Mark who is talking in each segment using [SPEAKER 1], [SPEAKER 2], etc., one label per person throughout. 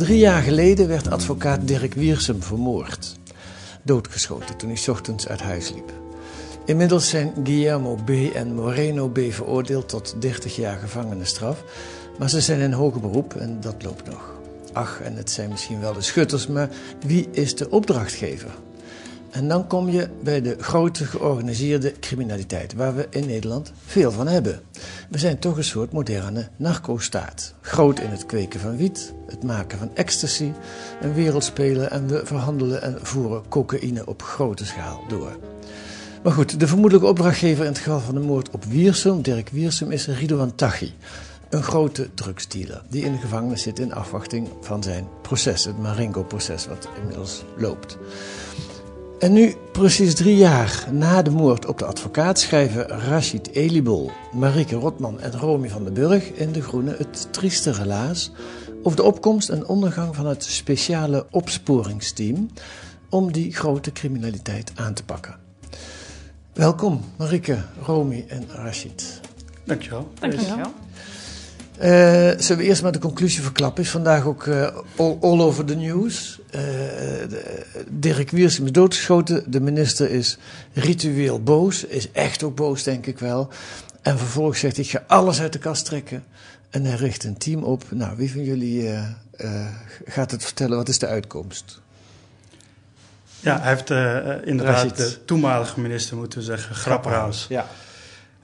[SPEAKER 1] Drie jaar geleden werd advocaat Dirk Wiersum vermoord. Doodgeschoten toen hij ochtends uit huis liep. Inmiddels zijn Guillermo B. en Moreno B. veroordeeld tot 30 jaar gevangenisstraf. Maar ze zijn in hoger beroep en dat loopt nog. Ach, en het zijn misschien wel de schutters, maar wie is de opdrachtgever? En dan kom je bij de grote georganiseerde criminaliteit, waar we in Nederland veel van hebben. We zijn toch een soort moderne narco-staat. Groot in het kweken van wiet, het maken van ecstasy, een wereldspeler en we verhandelen en voeren cocaïne op grote schaal door. Maar goed, de vermoedelijke opdrachtgever in het geval van de moord op Wiersum, Dirk Wiersum, is Ridouan Taghi. Een grote drugsdealer die in de gevangenis zit in afwachting van zijn proces, het Marengo-proces, wat inmiddels loopt. En nu, precies drie jaar na de moord op de advocaat, schrijven Rashid Elibol, Marike Rotman en Romy van den Burg in De Groene het trieste relaas over de opkomst en ondergang van het speciale opsporingsteam om die grote criminaliteit aan te pakken. Welkom, Marike, Romy en Rashid.
[SPEAKER 2] Dankjewel.
[SPEAKER 3] Dankjewel.
[SPEAKER 1] Eh, zullen we eerst maar de conclusie verklappen? Is vandaag ook eh, all, all over the news. Eh, de- Dirk Wiersum is doodgeschoten. De minister is ritueel boos. Is echt ook boos, denk ik wel. En vervolgens zegt hij, ik ga alles uit de kast trekken. En hij richt een team op. Nou, wie van jullie gaat het vertellen? Wat is de uitkomst?
[SPEAKER 2] Ja, hij heeft inderdaad
[SPEAKER 1] Rashid.
[SPEAKER 2] de toenmalige minister, moeten we zeggen, Grapperhaus.
[SPEAKER 1] Ja.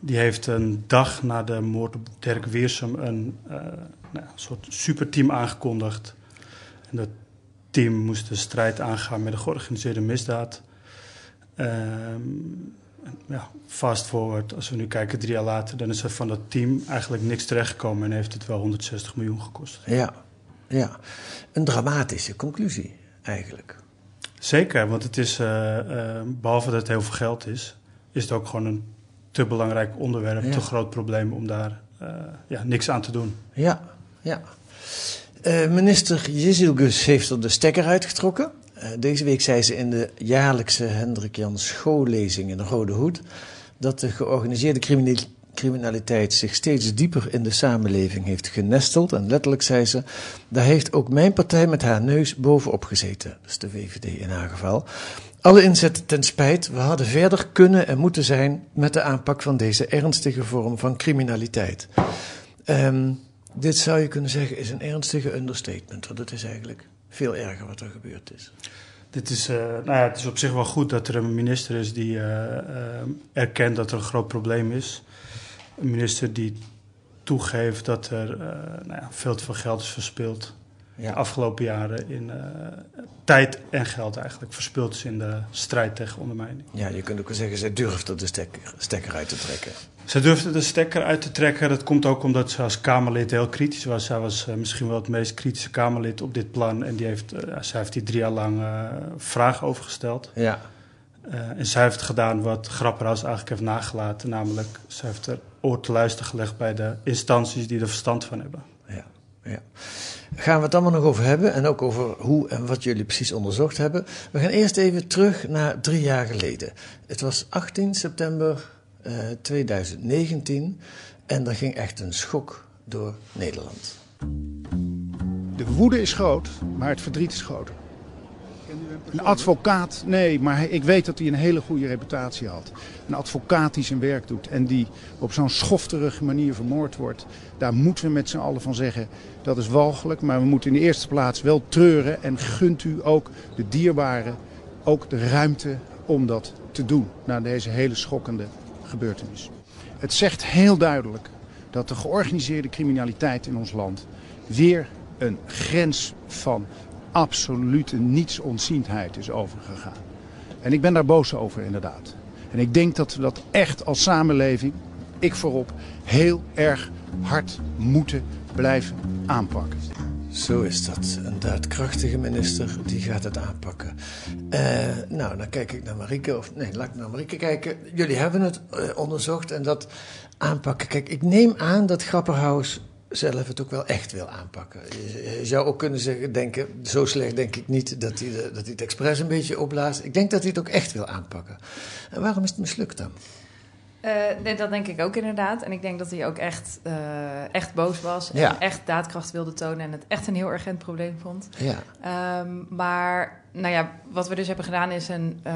[SPEAKER 2] Die heeft een dag na de moord op Dirk Wiersum een eh, nou, soort superteam aangekondigd. En dat team moest de strijd aangaan met de georganiseerde misdaad. Ehm, ja, fast forward, als we nu kijken drie jaar later, dan is er van dat team eigenlijk niks terechtgekomen en heeft het wel 160 miljoen gekost.
[SPEAKER 1] Ja, ja. Een dramatische conclusie, eigenlijk.
[SPEAKER 2] Zeker, want het is, eh, eh, behalve dat het heel veel geld is, is het ook gewoon een te belangrijk onderwerp,
[SPEAKER 1] Ja.
[SPEAKER 2] te groot probleem om daar eh, ja, niks aan te doen.
[SPEAKER 1] Ja, ja. Eh, minister Jezilgus heeft er de stekker uitgetrokken. Eh, deze week zei ze in de jaarlijkse Hendrik Jan schoollezing in de Rode Hoed dat de georganiseerde crimine- criminaliteit zich steeds dieper in de samenleving heeft genesteld. En letterlijk zei ze, daar heeft ook mijn partij met haar neus bovenop gezeten. Is de VVD in haar geval. Alle inzetten ten spijt, we hadden verder kunnen en moeten zijn met de aanpak van deze ernstige vorm van criminaliteit. Ehm, dit zou je kunnen zeggen is een ernstige understatement, want het is eigenlijk veel erger wat er gebeurd is.
[SPEAKER 2] Dit is, eh, nou ja, het is op zich wel goed dat er een minister is die eh, eh, erkent dat er een groot probleem is. Een minister die toegeeft dat er nou ja, veel te veel geld is verspild.
[SPEAKER 1] Ja.
[SPEAKER 2] De afgelopen jaren in eh, tijd en geld eigenlijk verspild is in de strijd tegen ondermijning.
[SPEAKER 1] Ja, je kunt ook wel zeggen, zij durft er de stekker, stekker uit te trekken.
[SPEAKER 2] Ze durfde de stekker uit te trekken. Dat komt ook omdat ze als Kamerlid heel kritisch was. Zij was eh, misschien wel het meest kritische Kamerlid op dit plan. En die heeft, eh, zij heeft hier drie jaar lang vragen over gesteld.
[SPEAKER 1] Ja,
[SPEAKER 2] en zij heeft gedaan wat Grapperhaus eigenlijk heeft nagelaten. Namelijk, ze heeft er oor te luisteren gelegd bij de instanties die er verstand van hebben.
[SPEAKER 1] Ja. Gaan we het allemaal nog over hebben en ook over hoe en wat jullie precies onderzocht hebben. We gaan eerst even terug naar drie jaar geleden. Het was 18 september eh, 2019 en er ging echt een schok door Nederland.
[SPEAKER 4] De woede is groot, maar het verdriet is groter. Een advocaat, nee, maar ik weet dat hij een hele goede reputatie had. Een advocaat die zijn werk doet en die op zo'n schofterige manier vermoord wordt. Daar moeten we met z'n allen van zeggen, dat is walgelijk. Maar we moeten in de eerste plaats wel treuren en gunt u ook de dierbaren ook de ruimte om dat te doen. Na deze hele schokkende gebeurtenis. Het zegt heel duidelijk dat de georganiseerde criminaliteit in ons land weer een grens van absolute nietsontziendheid is overgegaan. En ik ben daar boos over inderdaad. En ik denk dat we dat echt als samenleving, ik voorop, heel erg hard moeten blijven aanpakken.
[SPEAKER 1] Zo is dat. Een daadkrachtige minister die gaat het aanpakken. Uh, nou, dan kijk ik naar Marieke. Of nee, laat ik naar Marieke kijken. Jullie hebben het uh, onderzocht en dat aanpakken. Kijk, ik neem aan dat Grapperhaus zelf het ook wel echt wil aanpakken. Je, zou ook kunnen zeggen, denken, zo slecht denk ik niet dat hij, dat hij het expres een beetje opblaast. Ik denk dat hij het ook echt wil aanpakken. En waarom is het mislukt dan?
[SPEAKER 5] Uh, nee, dat denk ik ook inderdaad. En ik denk dat hij ook echt, uh, echt boos was. En ja. echt daadkracht wilde tonen. En het echt een heel urgent probleem vond.
[SPEAKER 1] Ja.
[SPEAKER 5] Um, maar nou ja, wat we dus hebben gedaan is een, uh,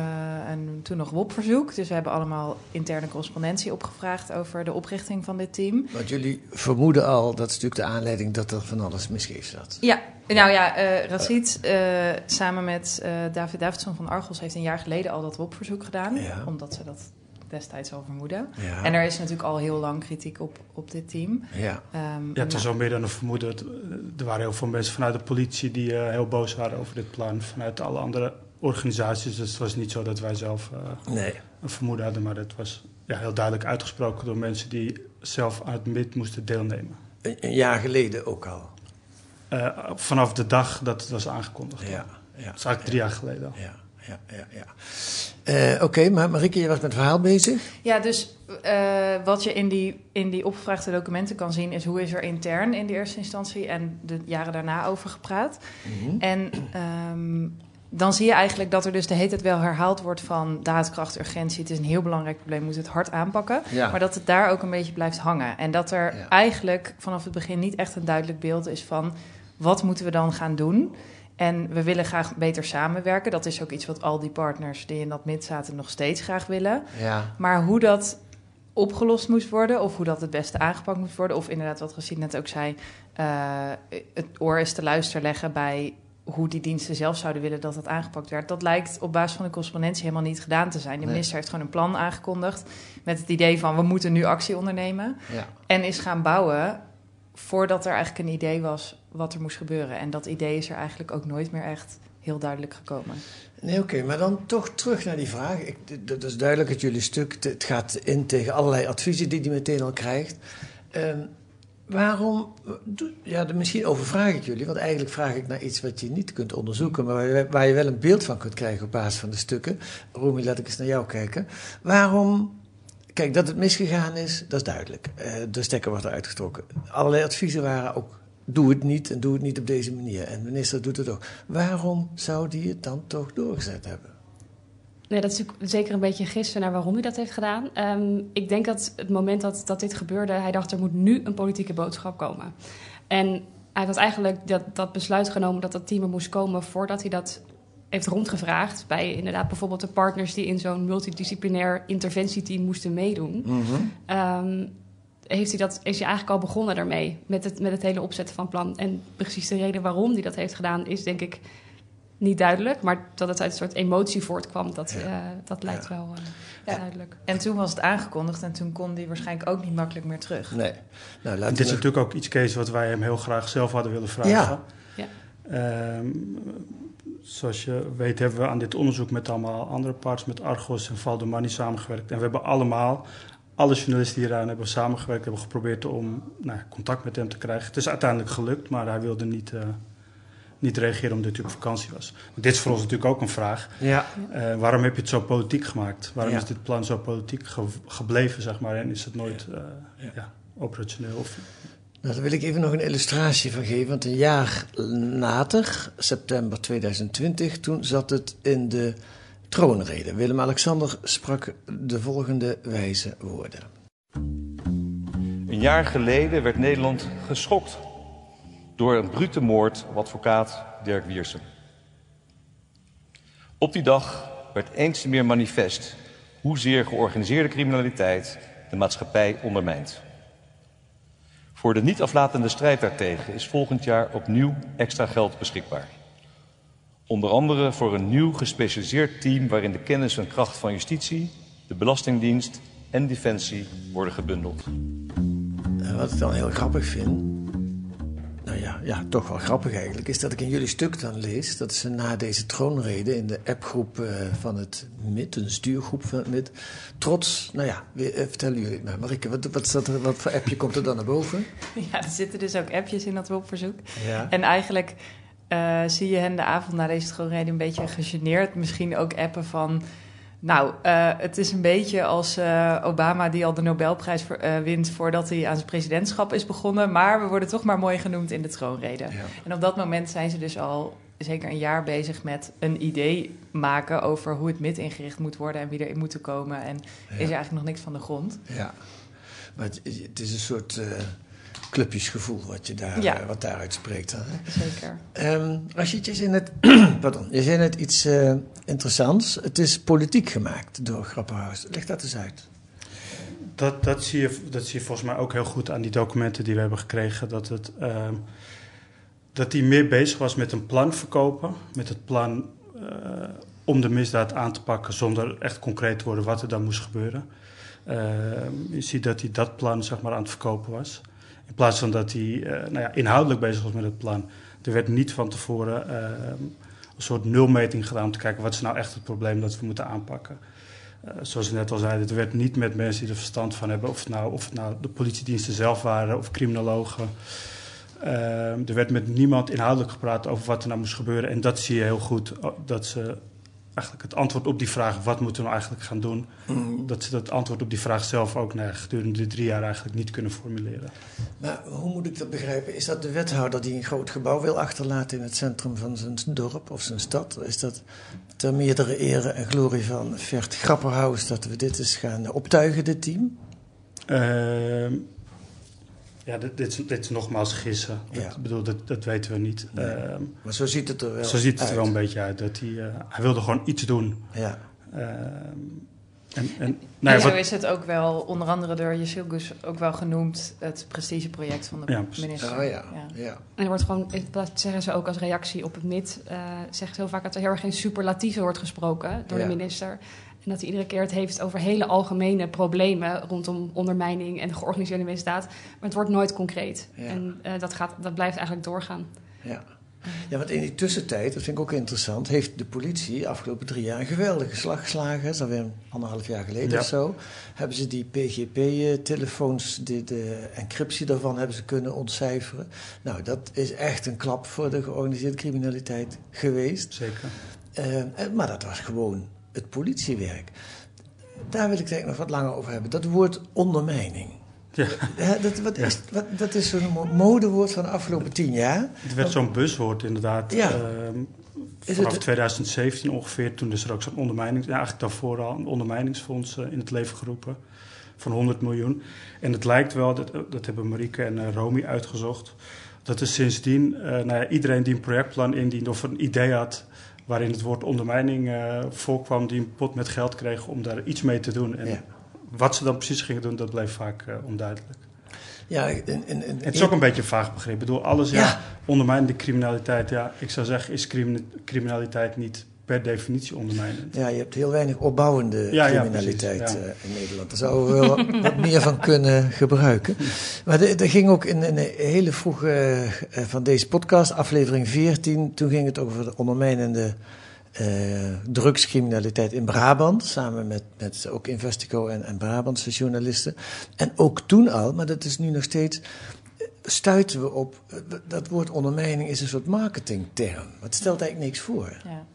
[SPEAKER 5] een toen nog WOP-verzoek. Dus we hebben allemaal interne correspondentie opgevraagd over de oprichting van dit team.
[SPEAKER 1] Want jullie vermoeden al, dat is natuurlijk de aanleiding dat er van alles misgeef zat.
[SPEAKER 5] Ja, nou ja, uh, uh, samen met David Davidson van Argos heeft een jaar geleden al dat WOP-verzoek gedaan.
[SPEAKER 1] Ja.
[SPEAKER 5] Omdat ze dat destijds al vermoeden.
[SPEAKER 1] Ja.
[SPEAKER 5] En er is natuurlijk al heel lang kritiek op, op dit team.
[SPEAKER 1] Ja,
[SPEAKER 5] um,
[SPEAKER 2] ja het is al meer dan een vermoeden. Er waren heel veel mensen vanuit de politie die uh, heel boos waren over dit plan. Vanuit alle andere organisaties. Dus het was niet zo dat wij zelf uh,
[SPEAKER 1] nee.
[SPEAKER 2] een vermoeden hadden. Maar het was ja, heel duidelijk uitgesproken door mensen die zelf aan het MIT moesten deelnemen.
[SPEAKER 1] Een, een jaar geleden ook al?
[SPEAKER 2] Uh, vanaf de dag dat het was aangekondigd.
[SPEAKER 1] Ja, ja,
[SPEAKER 2] dat is eigenlijk drie jaar geleden al.
[SPEAKER 1] Ja ja, ja, ja. Uh, Oké, okay, maar Marieke, je was met het verhaal bezig?
[SPEAKER 5] Ja, dus uh, wat je in die, in die opgevraagde documenten kan zien... is hoe is er intern in de eerste instantie en de jaren daarna over gepraat.
[SPEAKER 1] Mm -hmm.
[SPEAKER 5] En um, dan zie je eigenlijk dat er dus de hele tijd wel herhaald wordt van... daadkracht, urgentie, het is een heel belangrijk probleem, moet het hard aanpakken.
[SPEAKER 1] Ja.
[SPEAKER 5] Maar dat het daar ook een beetje blijft hangen. En dat er
[SPEAKER 1] Ja.
[SPEAKER 5] eigenlijk vanaf het begin niet echt een duidelijk beeld is van... wat moeten we dan gaan doen... En we willen graag beter samenwerken. Dat is ook iets wat al die partners die in dat mid zaten nog steeds graag willen.
[SPEAKER 1] Ja,
[SPEAKER 5] Maar hoe dat opgelost moest worden, of hoe dat het beste aangepakt moest worden, of inderdaad wat Racine net ook zei, uh, het oor is te luisteren leggen bij hoe die diensten zelf zouden willen dat dat aangepakt werd. Dat lijkt op basis van de correspondentie helemaal niet gedaan te zijn. De
[SPEAKER 1] Nee.
[SPEAKER 5] minister heeft gewoon een plan aangekondigd met het idee van we moeten nu actie ondernemen
[SPEAKER 1] ja.
[SPEAKER 5] en is gaan bouwen voordat er eigenlijk een idee was wat er moest gebeuren. En dat idee is er eigenlijk ook nooit meer echt heel duidelijk gekomen.
[SPEAKER 1] Nee, oké, maar dan toch terug naar die vraag. Ik, dat is duidelijk uit jullie stuk. Het- gaat in tegen allerlei adviezen die hij meteen al krijgt. Ehm, waarom, ja, misschien overvraag ik jullie, want eigenlijk vraag ik naar iets wat je niet kunt onderzoeken, maar waar je, waar je wel een beeld van kunt krijgen op basis van de stukken. Romy, laat ik eens naar jou kijken. Waarom, kijk, dat het misgegaan is, dat is duidelijk. Eh, de stekker wordt eruit getrokken. Allerlei adviezen waren ook, doe het niet en doe het niet op deze manier. En de minister doet het ook. Waarom zou die het dan toch doorgezet hebben?
[SPEAKER 6] Nee, dat is natuurlijk zeker een beetje gissen naar waarom hij dat heeft gedaan. Ehm, ik denk dat het moment dat, dat dit gebeurde, hij dacht er moet nu een politieke boodschap komen. En hij had eigenlijk dat, dat besluit genomen dat dat team er moest komen voordat hij dat heeft rondgevraagd bij inderdaad bijvoorbeeld de partners die in zo'n multidisciplinair interventieteam moesten meedoen. Ehm, heeft hij dat, is hij eigenlijk al begonnen daarmee met het, met het hele opzetten van plan. En precies de reden waarom hij dat heeft gedaan is denk ik niet duidelijk, maar dat het uit een soort emotie voortkwam, dat,
[SPEAKER 1] Ja.
[SPEAKER 6] eh, dat lijkt
[SPEAKER 1] Ja.
[SPEAKER 6] wel eh,
[SPEAKER 5] Ja.
[SPEAKER 6] duidelijk.
[SPEAKER 5] En toen was het aangekondigd en toen kon die waarschijnlijk ook niet makkelijk meer terug.
[SPEAKER 1] Nee. Nou, laten
[SPEAKER 2] Dit is natuurlijk ook iets, Kees, wat wij hem heel graag zelf hadden willen vragen.
[SPEAKER 1] Ja.
[SPEAKER 6] Ja.
[SPEAKER 2] Zoals je weet hebben we aan dit onderzoek met allemaal andere parts, met Argos en Valdomani samengewerkt. En we hebben allemaal, alle journalisten die hieraan hebben samengewerkt, hebben geprobeerd om nou, contact met hem te krijgen. Het is uiteindelijk gelukt, maar hij wilde niet, eh, niet reageren omdat hij op vakantie was. Dit is voor ons natuurlijk ook een vraag.
[SPEAKER 1] Ja,
[SPEAKER 2] Eh, waarom heb je het zo politiek gemaakt? Waarom
[SPEAKER 1] Ja.
[SPEAKER 2] is dit plan zo politiek ge- gebleven, zeg maar? En is het nooit eh,
[SPEAKER 1] Ja.
[SPEAKER 2] ja, operationeel? Of,
[SPEAKER 1] nou, daar wil ik even nog een illustratie van geven. Want een jaar later, september 2020, toen zat het in de troonrede. Willem-Alexander sprak de volgende wijze woorden.
[SPEAKER 7] Een jaar geleden werd Nederland geschokt door een brute moord op advocaat Dirk Wiersum. Op die dag werd eens meer manifest hoezeer georganiseerde criminaliteit de maatschappij ondermijnt. Voor de niet aflatende strijd daartegen is volgend jaar opnieuw extra geld beschikbaar. Onder andere voor een nieuw gespecialiseerd team waarin de kennis en kracht van justitie, de Belastingdienst en Defensie worden gebundeld.
[SPEAKER 1] En wat ik dan heel grappig vind, ja, ja, toch wel grappig eigenlijk, is dat ik in jullie stuk dan lees dat ze na deze troonrede in de appgroep eh, van het MIT, een stuurgroep van het MIT, trots, nou ja, eh, vertellen jullie het maar. Marike, wat, wat, staat er, wat voor appje komt er dan naar boven?
[SPEAKER 5] Ja, er zitten dus ook appjes in dat hulpverzoek.
[SPEAKER 1] Ja.
[SPEAKER 5] En eigenlijk eh, zie je hen de avond na deze troonrede een beetje gegeneerd. Misschien ook appen van... Nou, eh, het is een beetje als eh, Obama die al de Nobelprijs voor, eh, wint voordat hij aan zijn presidentschap is begonnen. Maar we worden toch maar mooi genoemd in de troonrede. En op dat moment zijn ze dus al zeker een jaar bezig met een idee maken over hoe het MIT ingericht moet worden en wie erin moeten komen. En is er eigenlijk nog niks van de grond.
[SPEAKER 1] Ja, maar het, het is een soort clubjesgevoel wat, je daar,
[SPEAKER 5] Ja.
[SPEAKER 1] eh, wat daaruit spreekt. Hè?
[SPEAKER 5] Zeker.
[SPEAKER 1] Ehm Rashid, je zei net, pardon, je zei net iets eh, interessants. Het is politiek gemaakt door Grapperhaus. Leg dat eens uit.
[SPEAKER 2] Dat, dat, zie je, dat zie je volgens mij ook heel goed aan die documenten die we hebben gekregen. Dat, het, ehm, dat hij meer bezig was met een plan verkopen. Met het plan eh, om de misdaad aan te pakken zonder echt concreet te worden wat er dan moest gebeuren. Ehm, je ziet dat hij dat plan zeg maar, aan het verkopen was. In plaats van dat hij eh, nou ja, inhoudelijk bezig was met het plan. Er werd niet van tevoren ehm, een soort nulmeting gedaan om te kijken wat is nou echt het probleem dat we moeten aanpakken. Eh, zoals ik net al zei, het werd niet met mensen die er verstand van hebben, of nou, of het nou de politiediensten zelf waren of criminologen. Ehm, er werd met niemand inhoudelijk gepraat over wat er nou moest gebeuren. En dat zie je heel goed, oh, dat ze eigenlijk het antwoord op die vraag, wat moeten we nou eigenlijk gaan doen, dat ze dat antwoord op die vraag zelf ook nou, gedurende de drie jaar eigenlijk niet kunnen formuleren.
[SPEAKER 1] Maar hoe moet ik dat begrijpen? Is dat de wethouder die een groot gebouw wil achterlaten in het centrum van zijn dorp of zijn stad? Is dat ter meerdere ere en glorie van Vert Grapperhaus dat we dit eens gaan optuigen, dit team?
[SPEAKER 2] Ehm, ja, dit, dit, is, dit is nogmaals gissen. Dat,
[SPEAKER 1] Ja.
[SPEAKER 2] Ik bedoel, dat, dat weten we niet.
[SPEAKER 1] Nee.
[SPEAKER 2] Ehm,
[SPEAKER 1] Maar zo ziet het er wel
[SPEAKER 2] zo ziet het er wel een beetje uit. Dat hij, eh, hij wilde gewoon iets doen.
[SPEAKER 1] Ja.
[SPEAKER 2] Ehm, en, en, nou ja,
[SPEAKER 5] zo
[SPEAKER 2] wat-
[SPEAKER 5] is het ook wel, onder andere door Gus ook wel genoemd, het prestigeproject van de
[SPEAKER 2] Ja,
[SPEAKER 5] minister.
[SPEAKER 1] Oh ja, ja.
[SPEAKER 6] En er wordt gewoon, dat zeggen ze ook als reactie op het MIT, eh zeggen ze heel vaak dat er heel erg in superlatieven wordt gesproken door
[SPEAKER 1] Ja.
[SPEAKER 6] de minister. En dat hij iedere keer het heeft over hele algemene problemen rondom ondermijning en georganiseerde misdaad. Maar het wordt nooit concreet.
[SPEAKER 1] Ja.
[SPEAKER 6] En eh, dat, gaat, dat blijft eigenlijk doorgaan.
[SPEAKER 1] Ja. ja, want in die tussentijd, dat vind ik ook interessant, heeft de politie de afgelopen drie jaar een geweldige slag geslagen. Dat is alweer een anderhalf jaar geleden
[SPEAKER 2] Ja.
[SPEAKER 1] of zo. Hebben ze die PGP-telefoons, de, de encryptie daarvan hebben ze kunnen ontcijferen. Nou, dat is echt een klap voor de georganiseerde criminaliteit geweest.
[SPEAKER 2] Zeker.
[SPEAKER 1] Eh, eh, maar dat was gewoon het politiewerk. Daar wil ik het eigenlijk nog wat langer over hebben. Dat woord ondermijning.
[SPEAKER 2] Ja.
[SPEAKER 1] Ja, dat, wat is, wat, dat is zo'n mo- modewoord van de afgelopen tien jaar.
[SPEAKER 2] Het werd zo'n buswoord inderdaad.
[SPEAKER 1] Ja. Is
[SPEAKER 2] vanaf
[SPEAKER 1] het-
[SPEAKER 2] 2017 ongeveer, toen is er ook zo'n ondermijning, ja, eigenlijk daarvoor al een ondermijningsfonds eh, in het leven geroepen van 100 miljoen. En het lijkt wel, dat, dat hebben Marieke en eh, Romy uitgezocht, dat er sindsdien eh, nou ja, iedereen die een projectplan indiende of een idee had waarin het woord ondermijning eh, voorkwam, die een pot met geld kreeg om daar iets mee te doen. En
[SPEAKER 1] Ja.
[SPEAKER 2] wat ze dan precies gingen doen, dat bleef vaak eh, onduidelijk.
[SPEAKER 1] Ja,
[SPEAKER 2] Het is ook een beetje een vaag begrip. Ik bedoel, alles, ja,
[SPEAKER 1] Ja.
[SPEAKER 2] ondermijnende criminaliteit. Ja, ik zou zeggen, is crimi- criminaliteit niet per definitie ondermijnend.
[SPEAKER 1] Ja, je hebt heel weinig opbouwende
[SPEAKER 2] Ja, ja,
[SPEAKER 1] criminaliteit
[SPEAKER 2] precies, ja.
[SPEAKER 1] eh, in Nederland. Daar zouden we wel wat meer van kunnen gebruiken. Maar er ging ook in, een hele vroege eh, van deze podcast, aflevering 14, toen ging het over de ondermijnende eh, drugscriminaliteit in Brabant. Samen met, met ook Investico en, en Brabantse journalisten. En ook toen al, maar dat is nu nog steeds stuiten we op, dat woord ondermijning is een soort marketingterm. Het stelt eigenlijk niks voor.
[SPEAKER 5] Ja.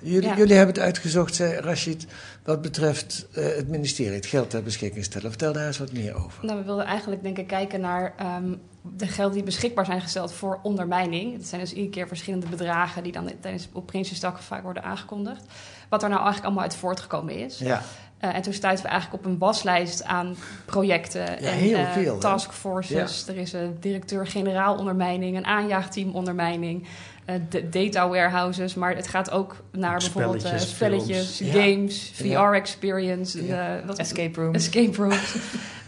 [SPEAKER 1] Jullie,
[SPEAKER 6] Ja.
[SPEAKER 1] jullie hebben het uitgezocht, zei Rashid, wat betreft eh, het ministerie, het geld ter beschikking stellen. Vertel daar eens wat meer over.
[SPEAKER 6] Nou, we wilden eigenlijk denk ik kijken naar ehm, de gelden die beschikbaar zijn gesteld voor ondermijning. Dat zijn dus iedere keer verschillende bedragen die dan tijdens op Prinsjesdag vaak worden aangekondigd. Wat er nou eigenlijk allemaal uit voortgekomen is.
[SPEAKER 1] Ja,
[SPEAKER 6] Eh, en toen stuiten we eigenlijk op een waslijst aan projecten en
[SPEAKER 1] heel
[SPEAKER 6] eh,
[SPEAKER 1] veel,
[SPEAKER 6] taskforces. Er is een directeur-generaal ondermijning, een aanjaagteam ondermijning. Eh, de data warehouses, maar het gaat ook naar bijvoorbeeld eh,
[SPEAKER 2] Spelletjes, films.
[SPEAKER 6] Games,
[SPEAKER 1] Ja.
[SPEAKER 6] VR-experience,
[SPEAKER 1] Ja.
[SPEAKER 6] eh, wat
[SPEAKER 5] Escape room.
[SPEAKER 6] escape rooms.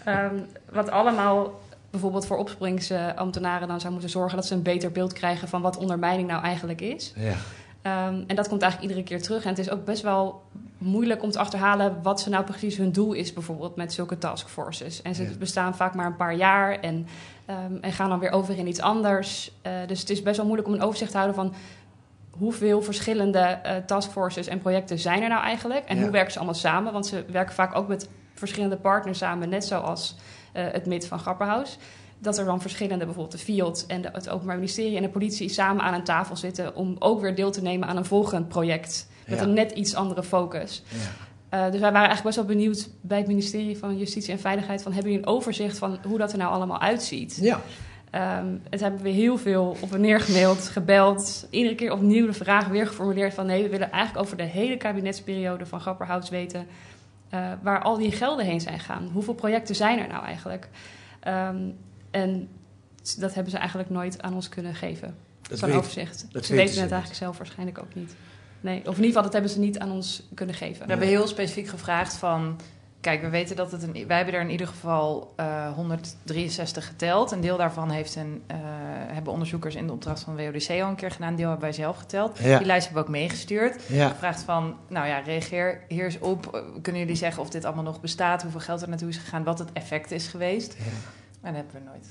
[SPEAKER 6] Ehm, wat allemaal bijvoorbeeld voor opsporingsambtenaren dan zou moeten zorgen dat ze een beter beeld krijgen van wat ondermijning nou eigenlijk is.
[SPEAKER 1] Ja.
[SPEAKER 6] Ehm, en dat komt eigenlijk iedere keer terug. En het is ook best wel moeilijk om te achterhalen wat ze nou precies hun doel is, bijvoorbeeld met zulke taskforces. En ze
[SPEAKER 1] Ja.
[SPEAKER 6] bestaan vaak maar een paar jaar en, ehm, en gaan dan weer over in iets anders. Eh, dus het is best wel moeilijk om een overzicht te houden van hoeveel verschillende eh, taskforces en projecten zijn er nou eigenlijk. En
[SPEAKER 1] Ja.
[SPEAKER 6] hoe werken ze allemaal samen? Want ze werken vaak ook met verschillende partners samen, net zoals eh, het MIT van Grapperhaus. Dat er dan verschillende, bijvoorbeeld de FIOD en de, het Openbaar Ministerie en de politie samen aan een tafel zitten om ook weer deel te nemen aan een volgend project. Met
[SPEAKER 1] Ja.
[SPEAKER 6] een net iets andere focus.
[SPEAKER 1] Ja.
[SPEAKER 6] Eh, dus wij waren eigenlijk best wel benieuwd bij het ministerie van Justitie en Veiligheid van hebben jullie een overzicht van hoe dat er nou allemaal uitziet?
[SPEAKER 1] Ja.
[SPEAKER 6] Ehm, het hebben we heel veel op en neer gemaild, gebeld. Iedere keer opnieuw de vraag weer geformuleerd van... nee, we willen eigenlijk over de hele kabinetsperiode van Grapperhaus weten... eh, waar al die gelden heen zijn gegaan. Hoeveel projecten zijn er nou eigenlijk? Ehm, en dat hebben ze eigenlijk nooit aan ons kunnen geven.
[SPEAKER 1] Dat
[SPEAKER 6] Zo'n overzicht.
[SPEAKER 1] dat
[SPEAKER 6] ze
[SPEAKER 1] weten
[SPEAKER 6] het eigenlijk zelf waarschijnlijk ook niet. Nee, of in ieder geval, dat hebben ze niet aan ons kunnen geven.
[SPEAKER 5] We hebben heel specifiek gevraagd van... Kijk, we weten dat het een... Wij hebben er in ieder geval eh 163 geteld. Een deel daarvan heeft een, eh, hebben onderzoekers in de opdracht van WODC al een keer gedaan. Een deel hebben wij zelf geteld.
[SPEAKER 1] Ja.
[SPEAKER 5] Die lijst hebben we ook meegestuurd.
[SPEAKER 1] Ja.
[SPEAKER 5] Gevraagd van, nou ja, reageer hier eens op. Eh, Kunnen jullie zeggen of dit allemaal nog bestaat? Hoeveel geld er naartoe is gegaan? Wat het effect is geweest?
[SPEAKER 1] Ja.
[SPEAKER 5] En dat hebben we nooit...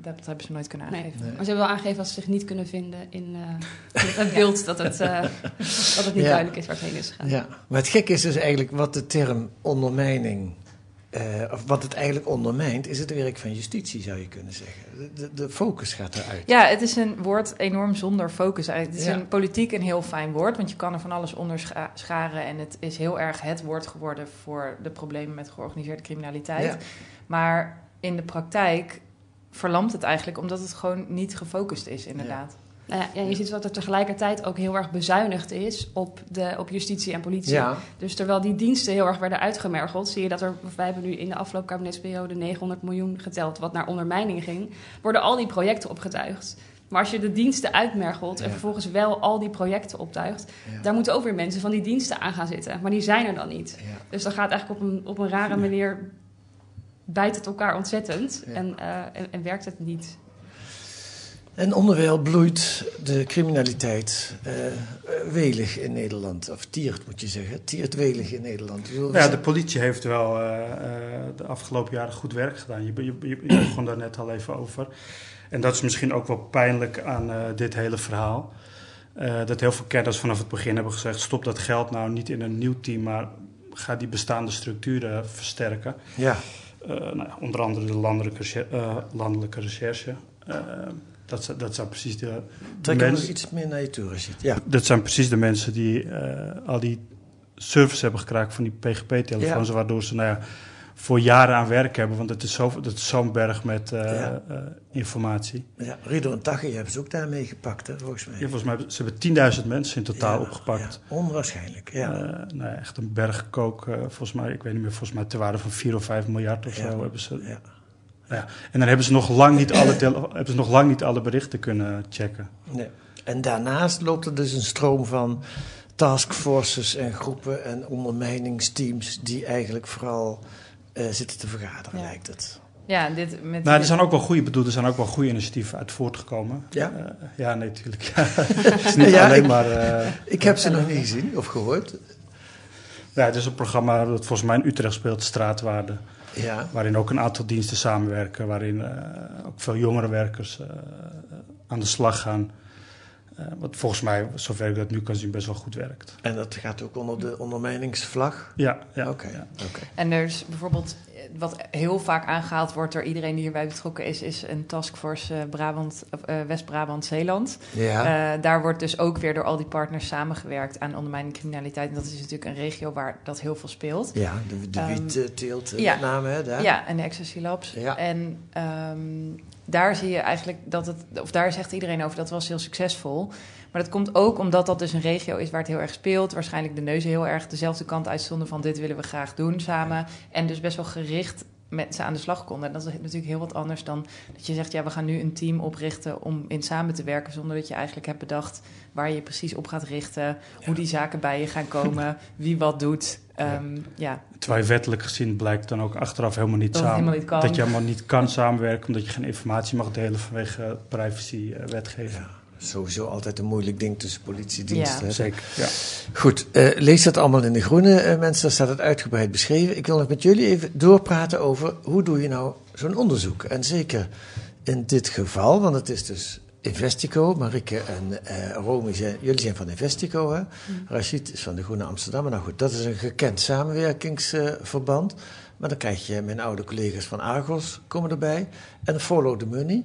[SPEAKER 5] Dat hebben ze nooit kunnen aangeven.
[SPEAKER 1] Nee.
[SPEAKER 6] Maar ze hebben wel aangegeven dat ze zich niet kunnen vinden in eh, het beeld dat het, eh, dat het niet
[SPEAKER 1] Ja.
[SPEAKER 6] duidelijk is waar het heen is gegaan.
[SPEAKER 1] Ja, maar het gekke is dus eigenlijk wat de term ondermijning, eh, of wat het eigenlijk ondermijnt, is het werk van justitie, zou je kunnen zeggen. De, de, de focus gaat eruit.
[SPEAKER 5] Ja, het is een woord enorm zonder focus. Het is
[SPEAKER 1] Ja.
[SPEAKER 5] een politiek een heel fijn woord, want je kan er van alles onder scha- scharen. En het is heel erg het woord geworden voor de problemen met georganiseerde criminaliteit.
[SPEAKER 1] Ja.
[SPEAKER 5] Maar in de praktijk verlamt het eigenlijk omdat het gewoon niet gefocust is, inderdaad.
[SPEAKER 6] Nou ja, je ziet dat er tegelijkertijd ook heel erg bezuinigd is op, de, op justitie en politie.
[SPEAKER 1] Ja.
[SPEAKER 6] Dus terwijl die diensten heel erg werden uitgemergeld, zie je dat er, wij hebben nu in de afgelopen kabinetsperiode 900 miljoen geteld, wat naar ondermijning ging, worden al die projecten opgetuigd. Maar als je de diensten uitmergelt en
[SPEAKER 1] Ja.
[SPEAKER 6] vervolgens wel al die projecten optuigt,
[SPEAKER 1] Ja.
[SPEAKER 6] daar moeten ook weer mensen van die diensten aan gaan zitten. Maar die zijn er dan niet.
[SPEAKER 1] Ja.
[SPEAKER 6] Dus dat gaat eigenlijk op een, op een rare manier, bijt het elkaar ontzettend
[SPEAKER 1] Ja.
[SPEAKER 6] en, eh, en, en werkt het niet.
[SPEAKER 1] En onderwijl bloeit de criminaliteit eh, welig in Nederland. Of tiert, moet je zeggen. Tiert welig in Nederland. We
[SPEAKER 2] Ja, de politie heeft wel eh, eh, de afgelopen jaren goed werk gedaan. Je, je, je, je begon daar net al even over. En dat is misschien ook wel pijnlijk aan eh, dit hele verhaal. Eh, dat heel veel kenners vanaf het begin hebben gezegd: stop dat geld nou niet in een nieuw team, maar ga die bestaande structuren versterken.
[SPEAKER 1] Ja,
[SPEAKER 2] nou, ja, onder andere de landelijke, recher- eh, landelijke recherche. Eh, dat, zijn- dat zijn precies de,
[SPEAKER 1] trek nog iets meer naar je toe, Rashid. Ja.
[SPEAKER 2] Dat zijn precies de mensen die eh, al die service hebben gekraakt van die PGP-telefoons,
[SPEAKER 1] Ja.
[SPEAKER 2] waardoor ze nou ja, voor jaren aan werk hebben, want het is zo- dat is zo'n berg met eh,
[SPEAKER 1] Ja.
[SPEAKER 2] eh, informatie.
[SPEAKER 1] ja. Rido en Taghi hebben ze ook daarmee gepakt, hè, volgens mij.
[SPEAKER 2] Ja, volgens mij hebben ze hebben 10.000 mensen in totaal
[SPEAKER 1] Ja,
[SPEAKER 2] opgepakt.
[SPEAKER 1] ja, onwaarschijnlijk, ja.
[SPEAKER 2] Eh, nou echt een berg kook, volgens mij, ik weet niet meer, volgens mij ter waarde van 4 of 5 miljard of zo hebben ze.
[SPEAKER 1] ja.
[SPEAKER 2] Nou ja, en dan hebben ze nog lang niet alle, hebben ze nog lang niet alle berichten kunnen checken.
[SPEAKER 1] Nee. En daarnaast loopt er dus een stroom van taskforces en groepen en ondermijningsteams die eigenlijk vooral eh, zitten te vergaderen,
[SPEAKER 5] Ja.
[SPEAKER 1] lijkt het.
[SPEAKER 5] Ja, dit met
[SPEAKER 2] Nou, er zijn ook wel goede, bedoel, er zijn ook wel goede initiatieven uit voortgekomen.
[SPEAKER 1] Ja?
[SPEAKER 2] Eh, ja, nee, natuurlijk. Ja. het is niet
[SPEAKER 1] Ja,
[SPEAKER 2] alleen
[SPEAKER 1] ik-
[SPEAKER 2] maar. eh,
[SPEAKER 1] Ik heb ze nog niet gezien of gehoord.
[SPEAKER 2] ja, het is een programma dat volgens mij in Utrecht speelt, Straatwaarde.
[SPEAKER 1] Ja,
[SPEAKER 2] Waarin ook een aantal diensten samenwerken. Waarin eh, ook veel jongere werkers eh, aan de slag gaan. Eh, wat volgens mij, zover ik dat nu kan zien, best wel goed werkt.
[SPEAKER 1] en dat gaat ook onder de ondermijningsvlag.
[SPEAKER 2] Ja, ja.
[SPEAKER 1] Oké,
[SPEAKER 2] ja.
[SPEAKER 5] En er is bijvoorbeeld, eh, wat heel vaak aangehaald wordt door iedereen die hierbij betrokken is, is een taskforce eh, Brabant, of, eh, West-Brabant-Zeeland.
[SPEAKER 1] Ja,
[SPEAKER 5] Eh, daar wordt dus ook weer door al die partners samengewerkt aan ondermijning criminaliteit. En dat is natuurlijk een regio waar dat heel veel speelt.
[SPEAKER 1] ja, de, de wietteelt
[SPEAKER 5] ja.
[SPEAKER 1] met name, hè, daar.
[SPEAKER 5] Ja, en de Ecstasy Labs.
[SPEAKER 1] Ja.
[SPEAKER 5] En ehm, daar zie je eigenlijk dat het, of daar zegt iedereen over, dat was heel succesvol. Maar dat komt ook omdat dat dus een regio is waar het heel erg speelt. Waarschijnlijk de neuzen heel erg dezelfde kant uitstonden van dit willen we graag doen samen. En dus best wel gericht met ze aan de slag konden. En dat is natuurlijk heel wat anders dan dat je zegt... ja, we gaan nu een team oprichten om in samen te werken... zonder dat je eigenlijk hebt bedacht waar je precies op gaat richten... hoe die zaken bij je gaan komen, wie wat doet. Ehm, ja.
[SPEAKER 2] Terwijl wettelijk gezien blijkt dan ook achteraf helemaal niet
[SPEAKER 5] Dat
[SPEAKER 2] samen.
[SPEAKER 5] helemaal niet kan.
[SPEAKER 2] Dat je helemaal niet kan samenwerken omdat je geen informatie mag delen vanwege privacy-wetgeving.
[SPEAKER 1] Sowieso altijd een moeilijk ding tussen politiediensten.
[SPEAKER 5] Ja.
[SPEAKER 1] hè?
[SPEAKER 2] Zeker, ja.
[SPEAKER 1] Goed, eh, lees dat allemaal in de groene, eh, mensen. Daar staat het uitgebreid beschreven. Ik wil nog met jullie even doorpraten over hoe doe je nou zo'n onderzoek. En zeker in dit geval, want het is dus Investico. Marike en eh Romy, zijn, jullie zijn van Investico, hè? Rachid is van de Groene Amsterdam. Nou goed, dat is een gekend samenwerkingsverband. maar dan krijg je mijn oude collega's van Argos komen erbij. En Follow the Money.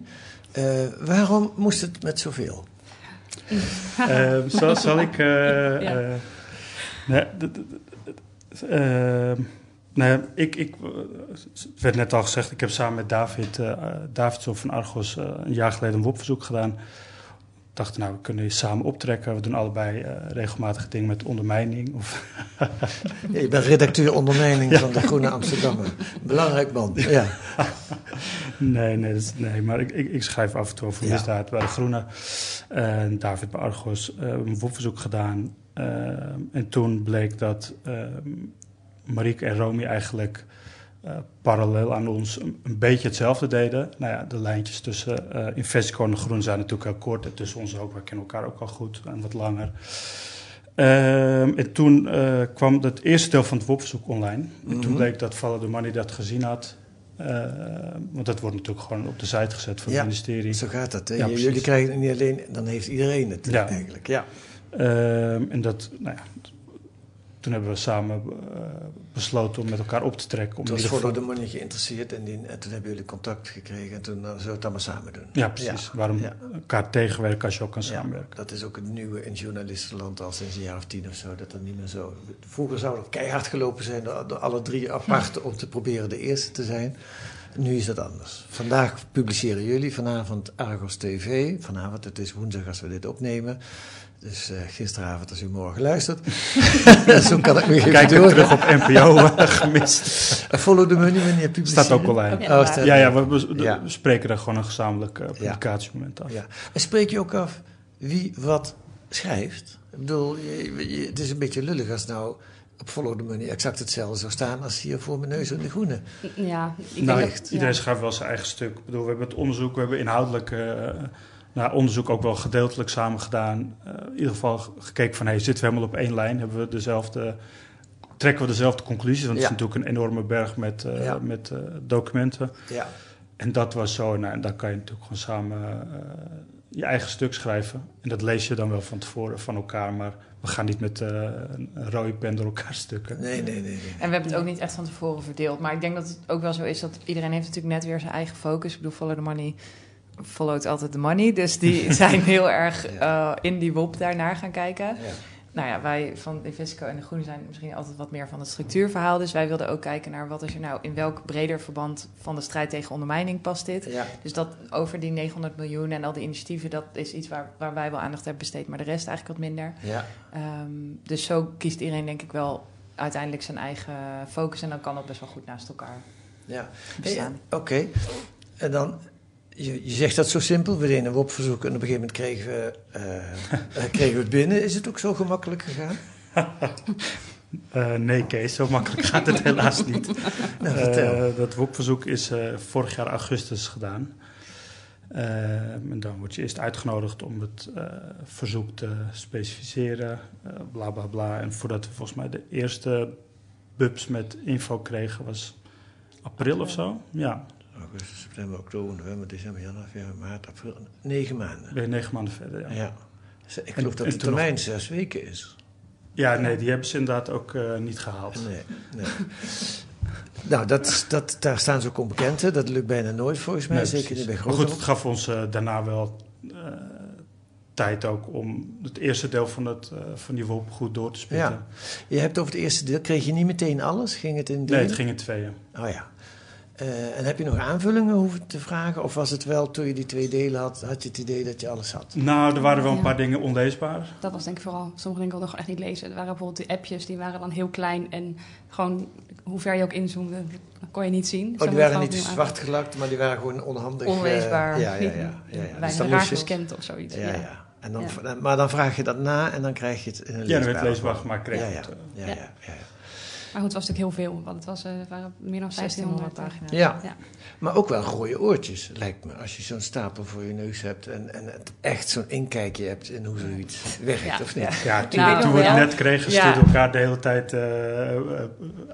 [SPEAKER 1] Eh, waarom moest het met zoveel?
[SPEAKER 2] Ehm, zal, zal ik... eh,
[SPEAKER 6] Ja.
[SPEAKER 2] eh, nee, d- d- d- ehm, nee, ik, ik, het werd net al gezegd, ik heb samen met David, eh Davidson van Argos een jaar geleden een WOP-verzoek gedaan. Dachten, nou, we kunnen samen optrekken. We doen allebei eh, regelmatig dingen met ondermijning. Of,
[SPEAKER 1] Ja, je bent redacteur onderneming van de Groene Amsterdammer. Belangrijk man. Ja.
[SPEAKER 2] nee, nee, dat nee, maar ik, ik, ik schrijf af en toe over misdaad bij de Groene. En David bij Argos eh, een WOP-verzoek gedaan. Eh, en toen bleek dat eh, Marieke en Romy eigenlijk eh, parallel aan ons een, een beetje hetzelfde deden. Nou ja, de lijntjes tussen Investico en de Groen zijn natuurlijk heel kort. En tussen ons ook, we kennen elkaar ook al goed en wat langer. Ehm, en toen eh, kwam het eerste deel van het WOP-verzoek online. En toen
[SPEAKER 1] Mhm.
[SPEAKER 2] bleek dat Follow the Money dat gezien had. Eh, want dat wordt natuurlijk gewoon op de site gezet van
[SPEAKER 1] Ja,
[SPEAKER 2] het ministerie.
[SPEAKER 1] Zo gaat dat. Hè?
[SPEAKER 2] Ja,
[SPEAKER 1] jullie krijgen het niet alleen, dan heeft iedereen het
[SPEAKER 2] Ja.
[SPEAKER 1] eigenlijk. Ja.
[SPEAKER 2] Ehm, en dat, nou ja, toen hebben we samen eh, besloten om met elkaar op te trekken. Om
[SPEAKER 1] Toen was
[SPEAKER 2] geval-
[SPEAKER 1] the Money geïnteresseerd en, die, en toen hebben jullie contact gekregen en toen uh, zullen we het allemaal samen doen.
[SPEAKER 2] Ja, precies. Waarom
[SPEAKER 1] Ja.
[SPEAKER 2] elkaar tegenwerken als je ook kan
[SPEAKER 1] Ja,
[SPEAKER 2] samenwerken.
[SPEAKER 1] dat is ook het nieuwe in journalistenland al sinds een jaar of tien of zo. Dat er niet meer zo. Vroeger zou er keihard gelopen zijn door, door alle drie apart om te proberen de eerste te zijn. Nu is dat anders. Vandaag publiceren jullie vanavond Argos TV. Vanavond, het is woensdag als we dit opnemen. Dus eh, gisteravond als u morgen luistert. Zo kan ik me even
[SPEAKER 2] Kijk
[SPEAKER 1] door.
[SPEAKER 2] er terug op NPO eh, gemist.
[SPEAKER 1] Eh, Follow the money publiceren.
[SPEAKER 2] Staat ook online.
[SPEAKER 6] Ja.
[SPEAKER 1] Oh, staat
[SPEAKER 2] Ja, ja, we, we-
[SPEAKER 1] Ja.
[SPEAKER 2] we spreken daar gewoon een gezamenlijk publicatiemoment af.
[SPEAKER 1] Ja. En spreek je ook af wie wat schrijft? Ik bedoel, je- je- het is een beetje lullig als nou op Follow the Money exact hetzelfde zou staan als hier voor mijn neus in de groene.
[SPEAKER 6] Ja, ik
[SPEAKER 2] nou,
[SPEAKER 6] denk dat,
[SPEAKER 2] iedereen
[SPEAKER 6] ja.
[SPEAKER 2] schrijft wel zijn eigen stuk. Ik bedoel, we hebben het onderzoek, we hebben inhoudelijk eh, nou, onderzoek ook wel gedeeltelijk samen gedaan. Eh, in ieder geval gekeken van, hey, zitten we helemaal op één lijn? Hebben we dezelfde, trekken we dezelfde conclusies? Want
[SPEAKER 1] Ja.
[SPEAKER 2] het is natuurlijk een enorme berg met, eh,
[SPEAKER 1] Ja.
[SPEAKER 2] met eh, documenten.
[SPEAKER 1] Ja.
[SPEAKER 2] En dat was zo, nou, en dan kan je natuurlijk gewoon samen eh, je eigen stuk schrijven. En dat lees je dan wel van tevoren van elkaar, maar we gaan niet met eh, een rode pen door elkaar stukken.
[SPEAKER 1] Nee, nee, nee. nee.
[SPEAKER 5] En we hebben het ook niet echt van tevoren verdeeld. Maar ik denk dat het ook wel zo is dat iedereen heeft natuurlijk net weer zijn eigen focus. Ik bedoel, follow the money followt altijd de money. Dus die zijn heel erg eh, in die WOP daarnaar gaan kijken.
[SPEAKER 1] Ja.
[SPEAKER 5] Nou ja, wij van Invesco en de Groene zijn misschien altijd wat meer van het structuurverhaal. Dus wij wilden ook kijken naar wat is er nou in welk breder verband van de strijd tegen ondermijning past dit.
[SPEAKER 1] Ja.
[SPEAKER 5] Dus dat over die 900 miljoen en al die initiatieven, dat is iets waar, waar wij wel aandacht hebben besteed, maar de rest eigenlijk wat minder.
[SPEAKER 1] Ja.
[SPEAKER 5] Ehm, dus zo kiest iedereen denk ik wel uiteindelijk zijn eigen focus en dan kan dat best wel goed naast elkaar
[SPEAKER 1] ja. Hey,
[SPEAKER 5] bestaan.
[SPEAKER 1] Oké. En dan, je, je zegt dat zo simpel. We deden een WOP-verzoek en op een gegeven moment kregen we, eh, eh, kregen we het binnen. Is het ook zo gemakkelijk gegaan?
[SPEAKER 2] Eh, nee, Kees, zo makkelijk gaat het helaas niet.
[SPEAKER 1] Nou,
[SPEAKER 2] dat WOP-verzoek is vorig jaar augustus gedaan. En dan word je eerst uitgenodigd om het verzoek te specificeren, bla bla bla. En voordat we volgens mij de eerste bubs met info kregen, was april of zo. Ja,
[SPEAKER 1] Augustus, september, oktober, november, december, januari, februari, maart, april. Negen maanden.
[SPEAKER 2] weer negen maanden verder. Ja,
[SPEAKER 1] Ja. Ik
[SPEAKER 2] En-
[SPEAKER 1] geloof dat de
[SPEAKER 2] nog-
[SPEAKER 1] termijn zes weken is.
[SPEAKER 2] ja nee, die hebben ze inderdaad ook eh, niet gehaald.
[SPEAKER 1] Nee, nee. nou, dat, dat, daar staan ze ook onbekend. hè. Dat lukt bijna nooit volgens mij.
[SPEAKER 2] Nee,
[SPEAKER 1] zeker niet bij
[SPEAKER 2] Maar
[SPEAKER 1] grote
[SPEAKER 2] goed, het gaf ons eh, daarna wel eh, tijd ook om het eerste deel van, het, van die WOP goed door te spitten.
[SPEAKER 1] Ja. Je hebt over het eerste deel, kreeg je niet meteen alles? Ging het in
[SPEAKER 2] Nee, het ging in tweeën.
[SPEAKER 1] Oh ja. Eh, en heb je nog aanvullingen hoeven te vragen? Of was het wel, toen je die twee delen had, had je het idee dat je alles had?
[SPEAKER 2] Nou, er waren wel een
[SPEAKER 6] Ja.
[SPEAKER 2] paar dingen onleesbaar.
[SPEAKER 6] Dat was denk ik vooral. Sommige dingen kon ik gewoon echt niet lezen. Er waren bijvoorbeeld die appjes, die waren dan heel klein. En gewoon, hoe ver je ook inzoomde, dat kon je niet zien.
[SPEAKER 1] Oh, die waren niet zwart gelakt, maar die waren gewoon onhandig. eh,
[SPEAKER 5] Onleesbaar.
[SPEAKER 1] ja, ja, ja. Ja, ja.
[SPEAKER 6] bijna
[SPEAKER 1] Dus dan
[SPEAKER 6] raar gescand of zoiets.
[SPEAKER 1] Ja,
[SPEAKER 6] Ja.
[SPEAKER 1] ja. En dan, Maar dan vraag je dat na en dan krijg je het in een
[SPEAKER 2] Ja, dan werd leesbaar gemaakt, kreeg
[SPEAKER 1] ja,
[SPEAKER 2] je
[SPEAKER 1] ja.
[SPEAKER 2] het, eh.
[SPEAKER 1] Ja,
[SPEAKER 6] Ja. Maar goed, het was natuurlijk heel veel, want het, was, eh, het waren meer dan
[SPEAKER 5] 1600
[SPEAKER 6] 1600
[SPEAKER 5] pagina's.
[SPEAKER 1] Ja.
[SPEAKER 6] Ja.
[SPEAKER 1] Maar ook wel rode oortjes, lijkt me. Als je zo'n stapel voor je neus hebt en, en het echt zo'n inkijkje hebt in hoe zoiets werkt,
[SPEAKER 6] Ja.
[SPEAKER 1] of niet?
[SPEAKER 2] Ja, toen,
[SPEAKER 6] Nou,
[SPEAKER 2] toen we het net kregen,
[SPEAKER 5] Ja.
[SPEAKER 2] stuurden we elkaar de hele tijd eh, eh, eh,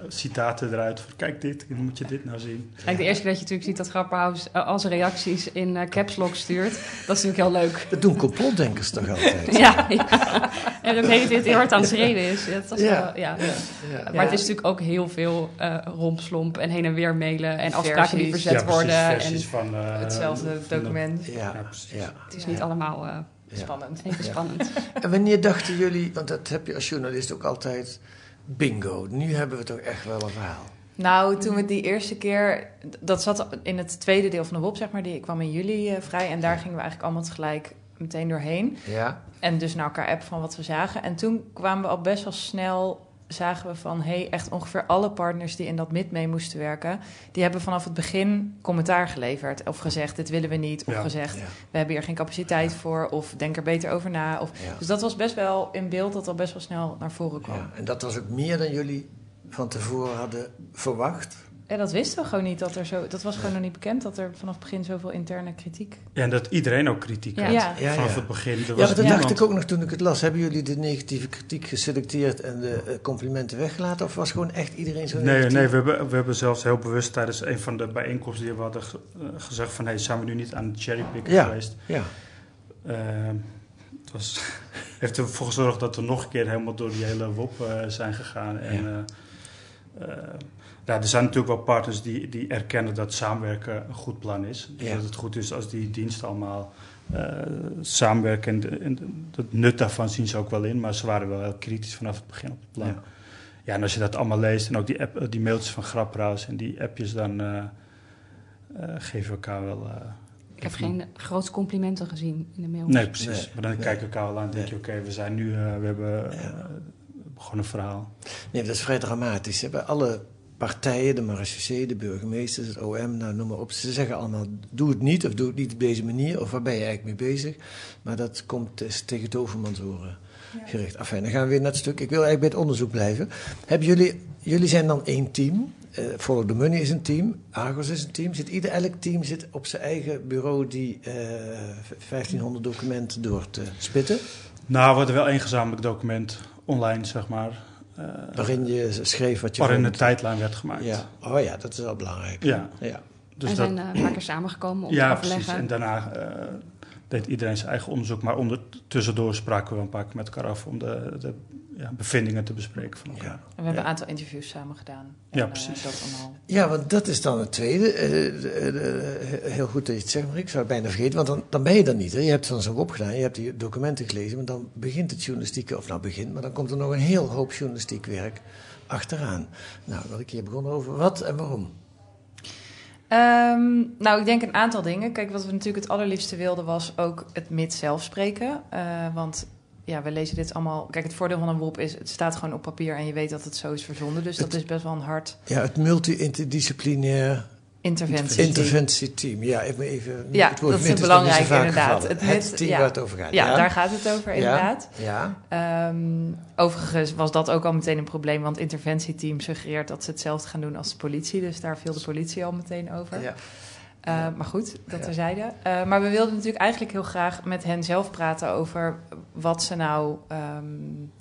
[SPEAKER 2] citaten eruit. Van, kijk dit, moet je dit nou zien?
[SPEAKER 6] Kijk, de eerste keer dat je natuurlijk ziet dat Grapperhaus eh, als reacties in eh, caps lock stuurt, dat is natuurlijk heel leuk.
[SPEAKER 1] Dat doen complotdenkers toch altijd?
[SPEAKER 6] Ja, ja. En ook heet het heel hard aan het schreden is. Ja, dat was
[SPEAKER 1] Ja.
[SPEAKER 6] wel- ja.
[SPEAKER 1] Ja.
[SPEAKER 6] Maar het is natuurlijk ook heel veel eh rompslomp en heen en weer mailen en afspraken die verzet
[SPEAKER 2] ja, precies,
[SPEAKER 6] worden. En
[SPEAKER 2] van... eh,
[SPEAKER 5] Hetzelfde
[SPEAKER 2] van de-
[SPEAKER 5] document.
[SPEAKER 1] Ja,
[SPEAKER 2] Ja, precies.
[SPEAKER 1] ja.
[SPEAKER 6] het is niet allemaal eh,
[SPEAKER 1] ja.
[SPEAKER 5] Spannend.
[SPEAKER 6] even spannend.
[SPEAKER 1] En wanneer dachten jullie, want dat heb je als journalist ook altijd, bingo, nu hebben we toch echt wel een verhaal.
[SPEAKER 5] Nou, toen we die eerste keer... Dat zat in het tweede deel van de WOP, zeg maar. Die kwam in juli eh, vrij. En daar gingen we eigenlijk allemaal tegelijk meteen doorheen.
[SPEAKER 1] Ja,
[SPEAKER 5] En dus naar elkaar app van wat we zagen. En toen kwamen we al best wel snel... zagen we van, hey, echt ongeveer alle partners die in dat mid mee moesten werken... die hebben vanaf het begin commentaar geleverd. Of gezegd, dit willen we niet. Of
[SPEAKER 2] Ja.
[SPEAKER 5] gezegd,
[SPEAKER 1] ja,
[SPEAKER 5] we hebben hier geen capaciteit voor. Of denk er beter over na. Of, dus dat was best wel in beeld dat al best wel snel naar voren kwam.
[SPEAKER 1] ja. En dat was ook meer dan jullie van tevoren hadden verwacht.
[SPEAKER 5] Ja, dat wisten we gewoon niet. Dat, er zo, dat was gewoon nog niet bekend dat er vanaf het begin zoveel interne kritiek...
[SPEAKER 2] Ja, en dat iedereen ook kritiek
[SPEAKER 6] Ja.
[SPEAKER 2] had.
[SPEAKER 5] Ja.
[SPEAKER 1] Ja,
[SPEAKER 2] Vanaf
[SPEAKER 1] ja.
[SPEAKER 2] het begin. Er
[SPEAKER 1] Ja, maar dat
[SPEAKER 2] niemand-
[SPEAKER 1] dacht ik ook nog toen ik het las. Hebben jullie de negatieve kritiek geselecteerd en de eh, complimenten weggelaten? Of was gewoon echt iedereen zo
[SPEAKER 2] Nee,
[SPEAKER 1] negatief?
[SPEAKER 2] nee we, hebben, we hebben zelfs heel bewust tijdens een van de bijeenkomsten die we hadden eh, gezegd van... Hey, zijn we nu niet aan het cherrypicken
[SPEAKER 1] Ja.
[SPEAKER 2] geweest?
[SPEAKER 1] Ja,
[SPEAKER 2] Ehm, het was, heeft ervoor gezorgd dat we nog een keer helemaal door die hele WOP eh, zijn gegaan. En,
[SPEAKER 1] Ja.
[SPEAKER 2] Eh, ja, er zijn natuurlijk wel partners die, die erkennen dat samenwerken een goed plan is. Dus
[SPEAKER 1] Ja.
[SPEAKER 2] dat het goed is als die diensten allemaal eh, samenwerken. En, de- en de- het nut daarvan zien ze ook wel in. Maar ze waren wel heel kritisch vanaf het begin op het plan.
[SPEAKER 1] Ja.
[SPEAKER 2] Ja, en als je dat allemaal leest en ook die, app, die mailtjes van Grapperhaus en die appjes, dan eh, eh, geven we elkaar wel... eh,
[SPEAKER 6] Ik heb geen grote complimenten gezien in de mail.
[SPEAKER 2] Nee, precies.
[SPEAKER 1] Nee,
[SPEAKER 2] maar dan
[SPEAKER 1] nee.
[SPEAKER 2] kijken we elkaar wel aan en denk je, oké, we zijn nu, eh, we hebben. Gewoon een verhaal.
[SPEAKER 1] nee, dat is vrij dramatisch. Hè? Bij alle partijen, de marechaussee, de burgemeesters, het OM, nou, noem maar op. Ze zeggen allemaal, doe het niet of doe het niet op deze manier. Of waar ben je eigenlijk mee bezig? Maar dat komt is tegen het overmans horen gericht. Enfin, dan gaan we weer naar het stuk. Ik wil eigenlijk bij het onderzoek blijven. Hebben jullie, jullie zijn dan één team. Eh Follow the Money is een team. Argos is een team. Zit ieder, elk team zit op zijn eigen bureau die eh 1500 documenten door te spitten.
[SPEAKER 2] Nou, we hadden wel één gezamenlijk document online, zeg maar. eh,
[SPEAKER 1] Waarin je schreef wat je
[SPEAKER 2] waarin
[SPEAKER 1] vond.
[SPEAKER 2] een tijdlijn werd gemaakt.
[SPEAKER 1] Ja, oh ja, dat is wel belangrijk.
[SPEAKER 2] Ja,
[SPEAKER 1] Ja.
[SPEAKER 2] dus
[SPEAKER 6] en
[SPEAKER 2] dat,
[SPEAKER 6] zijn eh, paar keer samengekomen om
[SPEAKER 2] ja
[SPEAKER 6] te
[SPEAKER 2] precies.
[SPEAKER 6] overleggen.
[SPEAKER 2] En daarna eh, deed iedereen zijn eigen onderzoek. Maar ondertussendoor spraken we een paar keer met elkaar af om de, de ja, bevindingen te bespreken van elkaar.
[SPEAKER 1] Ja.
[SPEAKER 5] En we hebben een aantal interviews samen gedaan.
[SPEAKER 2] Ja,
[SPEAKER 5] En, eh,
[SPEAKER 2] precies.
[SPEAKER 5] dat allemaal.
[SPEAKER 1] ja, want dat is dan het tweede. Eh, de- heel goed dat je het zegt, maar ik zou het bijna vergeten. Want dan, dan ben je er niet. Hè. Je hebt dan zo opgedaan, je hebt die documenten gelezen. Maar dan begint het journalistieke, of nou begint, maar dan komt er nog een heel hoop journalistiek werk achteraan. Nou, wat ik hier begonnen over wat en waarom.
[SPEAKER 5] Ehm, nou, ik denk een aantal dingen. Kijk, wat we natuurlijk het allerliefste wilden was ook het mid zelf spreken. Eh, want ja, we lezen dit allemaal... Kijk, het voordeel van een WOP is, het staat gewoon op papier... en je weet dat het zo is verzonden. Dus dat is best wel een hard
[SPEAKER 1] Ja, het multi-interdisciplinair
[SPEAKER 5] interventie.
[SPEAKER 1] interventieteam. Ja, even, even
[SPEAKER 5] Ja,
[SPEAKER 1] het woord
[SPEAKER 5] dat is het belangrijke
[SPEAKER 1] vaak
[SPEAKER 5] inderdaad. Het
[SPEAKER 1] Het, team
[SPEAKER 5] ja.
[SPEAKER 1] waar het over gaat.
[SPEAKER 5] Ja, daar gaat het over inderdaad.
[SPEAKER 1] Ja,
[SPEAKER 5] Ehm, overigens was dat ook al meteen een probleem... want interventieteam suggereert dat ze hetzelfde gaan doen als de politie. Dus daar viel de politie al meteen over.
[SPEAKER 1] ja.
[SPEAKER 5] Uh, maar goed, dat
[SPEAKER 1] Ja.
[SPEAKER 5] terzijde. Uh, maar we wilden natuurlijk eigenlijk heel graag met hen zelf praten over wat ze nou um,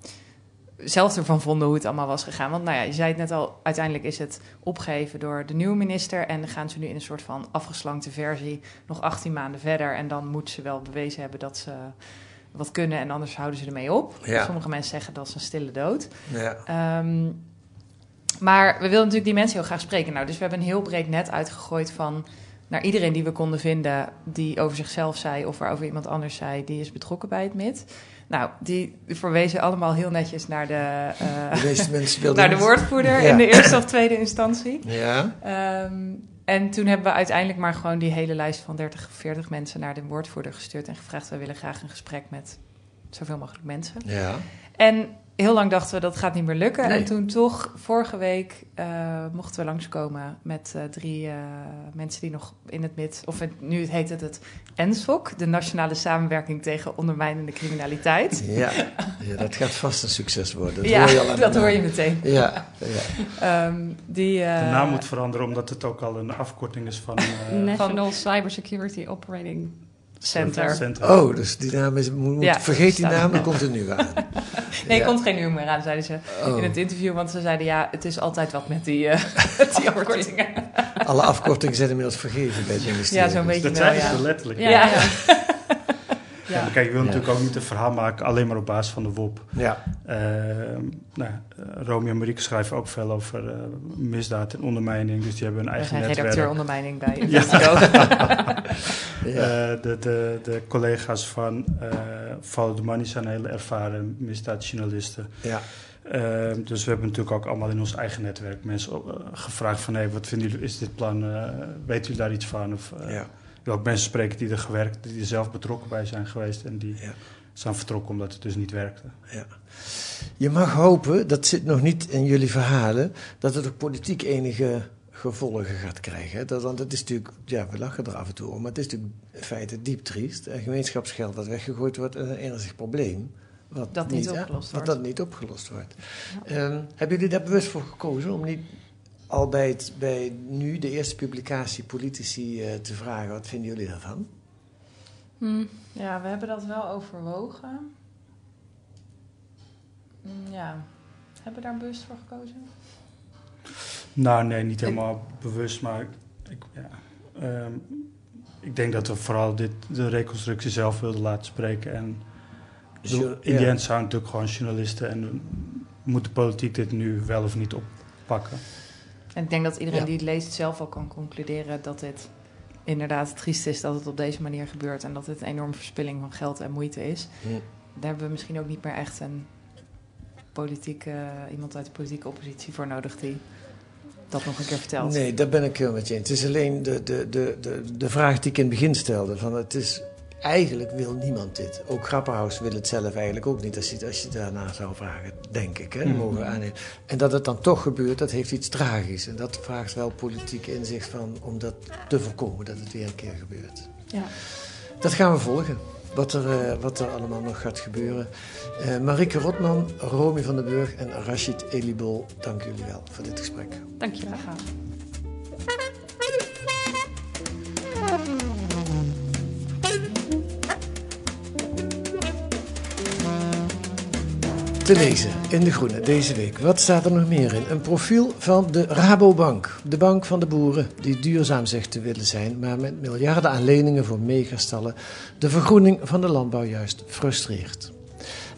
[SPEAKER 5] zelf ervan vonden hoe het allemaal was gegaan. Want nou ja, je zei het net al, uiteindelijk is het opgegeven door de nieuwe minister. En dan gaan ze nu in een soort van afgeslankte versie nog 18 maanden verder. En dan moeten ze wel bewezen hebben dat ze wat kunnen en anders houden ze ermee op.
[SPEAKER 1] Ja.
[SPEAKER 5] Sommige mensen zeggen dat is een stille dood.
[SPEAKER 1] Ja.
[SPEAKER 5] Um, maar we wilden natuurlijk die mensen heel graag spreken. Nou, dus we hebben een heel breed net uitgegooid van naar iedereen die we konden vinden die over zichzelf zei of waarover iemand anders zei, die is betrokken bij het MIT. Nou, die verwezen allemaal heel netjes naar de, uh, naar de woordvoerder ja. in de eerste of tweede instantie.
[SPEAKER 1] Ja.
[SPEAKER 5] Um, en toen hebben we uiteindelijk maar gewoon die hele lijst van 30 of 40 mensen naar de woordvoerder gestuurd en gevraagd: wij willen graag een gesprek met zoveel mogelijk mensen.
[SPEAKER 1] Ja.
[SPEAKER 5] En heel lang dachten we dat gaat niet meer lukken.
[SPEAKER 1] Nee.
[SPEAKER 5] En toen toch, vorige week, eh, mochten we langskomen met eh, drie eh, mensen die nog in het MIT... of het, nu heet het het NSOC, de Nationale Samenwerking tegen Ondermijnende Criminaliteit.
[SPEAKER 1] Ja, ja, dat gaat vast een succes worden. Dat
[SPEAKER 5] ja,
[SPEAKER 1] hoor je al
[SPEAKER 5] dat hoor je meteen.
[SPEAKER 1] Ja, ja.
[SPEAKER 5] Ehm, die, eh,
[SPEAKER 2] De naam moet veranderen omdat het ook al een afkorting is van... eh,
[SPEAKER 6] National Cybersecurity Operating
[SPEAKER 5] Center.
[SPEAKER 2] Center.
[SPEAKER 1] Oh, dus die naam is... Moet,
[SPEAKER 5] Ja,
[SPEAKER 1] vergeet die naam, dan komt er nu aan.
[SPEAKER 5] Nee,
[SPEAKER 1] Ja.
[SPEAKER 5] komt geen nieuw meer aan, zeiden ze
[SPEAKER 1] Oh.
[SPEAKER 5] in het interview. Want ze zeiden, ja, het is altijd wat met die, eh, die afkortingen.
[SPEAKER 1] Alle afkortingen zijn inmiddels vergeven bij het ministerie.
[SPEAKER 5] Ja, zo'n beetje
[SPEAKER 2] Dat
[SPEAKER 5] wel, ja.
[SPEAKER 2] ze letterlijk.
[SPEAKER 5] Ja, ja.
[SPEAKER 2] Ja, maar kijk, je wil natuurlijk ook niet een verhaal maken alleen maar op basis van de WOP.
[SPEAKER 1] Ja.
[SPEAKER 2] Ehm, nou, eh, Romeo en Marieke schrijven ook veel over eh, misdaad en ondermijning. Dus die hebben hun
[SPEAKER 5] Er
[SPEAKER 2] eigen
[SPEAKER 5] zijn
[SPEAKER 2] netwerk.
[SPEAKER 5] redacteur ondermijning bij
[SPEAKER 2] Ja.
[SPEAKER 1] Ja.
[SPEAKER 2] Eh, de, de, de collega's van eh Follow the Money zijn hele ervaren misdaadjournalisten.
[SPEAKER 1] Ja.
[SPEAKER 2] Ehm, dus we hebben natuurlijk ook allemaal in ons eigen netwerk mensen eh, gevraagd van... Hey, wat vinden jullie, is dit plan, eh weten jullie daar iets van? Of, eh,
[SPEAKER 1] Ja.
[SPEAKER 2] ook mensen spreken die er gewerkt, die er zelf betrokken bij zijn geweest... en die
[SPEAKER 1] Ja.
[SPEAKER 2] zijn vertrokken omdat het dus niet werkte.
[SPEAKER 1] Ja. Je mag hopen, dat zit nog niet in jullie verhalen, dat het ook politiek enige gevolgen gaat krijgen. hè. Dat, want het is natuurlijk, ja, we lachen er af en toe om, maar het is natuurlijk in feite diep triest. En gemeenschapsgeld wat weggegooid wordt, is een ernstig probleem. Wat
[SPEAKER 5] Dat niet opgelost
[SPEAKER 1] wat
[SPEAKER 5] wordt.
[SPEAKER 1] dat niet opgelost wordt. Ehm, hebben jullie daar bewust voor gekozen om niet al bij, het, bij nu de eerste publicatie politici eh, te vragen, wat vinden jullie daarvan?
[SPEAKER 5] Hmm, Ja, we hebben dat wel overwogen. Hmm, Ja, hebben we daar bewust voor gekozen?
[SPEAKER 2] Nou, nee, niet helemaal bewust, maar ik, ja, ehm, ik denk dat we vooral dit, de reconstructie zelf wilden laten spreken. En
[SPEAKER 1] Dus
[SPEAKER 2] in
[SPEAKER 1] ja.
[SPEAKER 2] end zijn natuurlijk gewoon journalisten en moet de politiek dit nu wel of niet oppakken.
[SPEAKER 5] En ik denk dat iedereen
[SPEAKER 1] Ja.
[SPEAKER 5] die het leest zelf al kan concluderen dat dit inderdaad triest is dat het op deze manier gebeurt en dat het een enorme verspilling van geld en moeite is. Daar hebben we misschien ook niet meer echt een politieke, iemand uit de politieke oppositie voor nodig die dat nog een keer vertelt.
[SPEAKER 1] Nee, daar ben ik heel met je eens. Het is alleen de, de, de, de, de vraag die ik in het begin stelde. Van het is, eigenlijk wil niemand dit. Ook Grapperhaus wil het zelf eigenlijk ook niet. Als je, als je daarna zou vragen, denk ik. Hè,
[SPEAKER 2] Mhm.
[SPEAKER 1] mogen we aannemen. En dat het dan toch gebeurt, dat heeft iets tragisch. En dat vraagt wel politiek inzicht van, om dat te voorkomen. Dat het weer een keer gebeurt.
[SPEAKER 5] Ja.
[SPEAKER 1] Dat gaan we volgen. Wat er, eh, wat er allemaal nog gaat gebeuren. Eh Marike Rotman, Romy van den Burg en Rashid Elibol, dank jullie wel voor dit gesprek.
[SPEAKER 6] Dank je wel.
[SPEAKER 1] Te lezen in De Groene deze week. Wat staat er nog meer in? Een profiel van de Rabobank. De bank van de boeren die duurzaam zegt te willen zijn, maar met miljarden aan leningen voor megastallen de vergroening van de landbouw juist frustreert.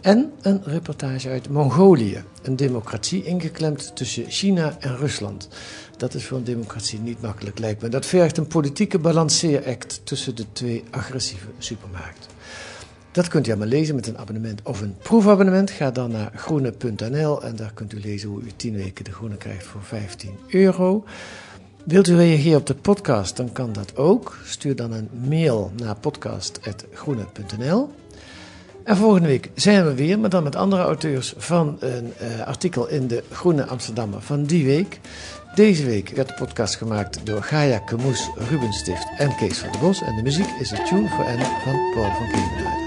[SPEAKER 1] En een reportage uit Mongolië. Een democratie ingeklemd tussen China en Rusland. Dat is voor een democratie niet makkelijk, lijkt me. Dat vergt een politieke balanceeract tussen de twee agressieve supermarkten. Dat kunt u allemaal lezen met een abonnement of een proefabonnement. Ga dan naar groene.nl en daar kunt u lezen hoe u 10 weken de groene krijgt voor 15 euro. Wilt u reageren op de podcast, dan kan dat ook. Stuur dan een mail naar podcast.groene.nl. En volgende week zijn we weer, maar dan met andere auteurs van een eh, artikel in de Groene Amsterdammer van die week. Deze week werd de podcast gemaakt door Gaia Kemoes, Ruben Stift en Kees van der Bos. En de muziek is de Tune for N van Paul van Kemenade.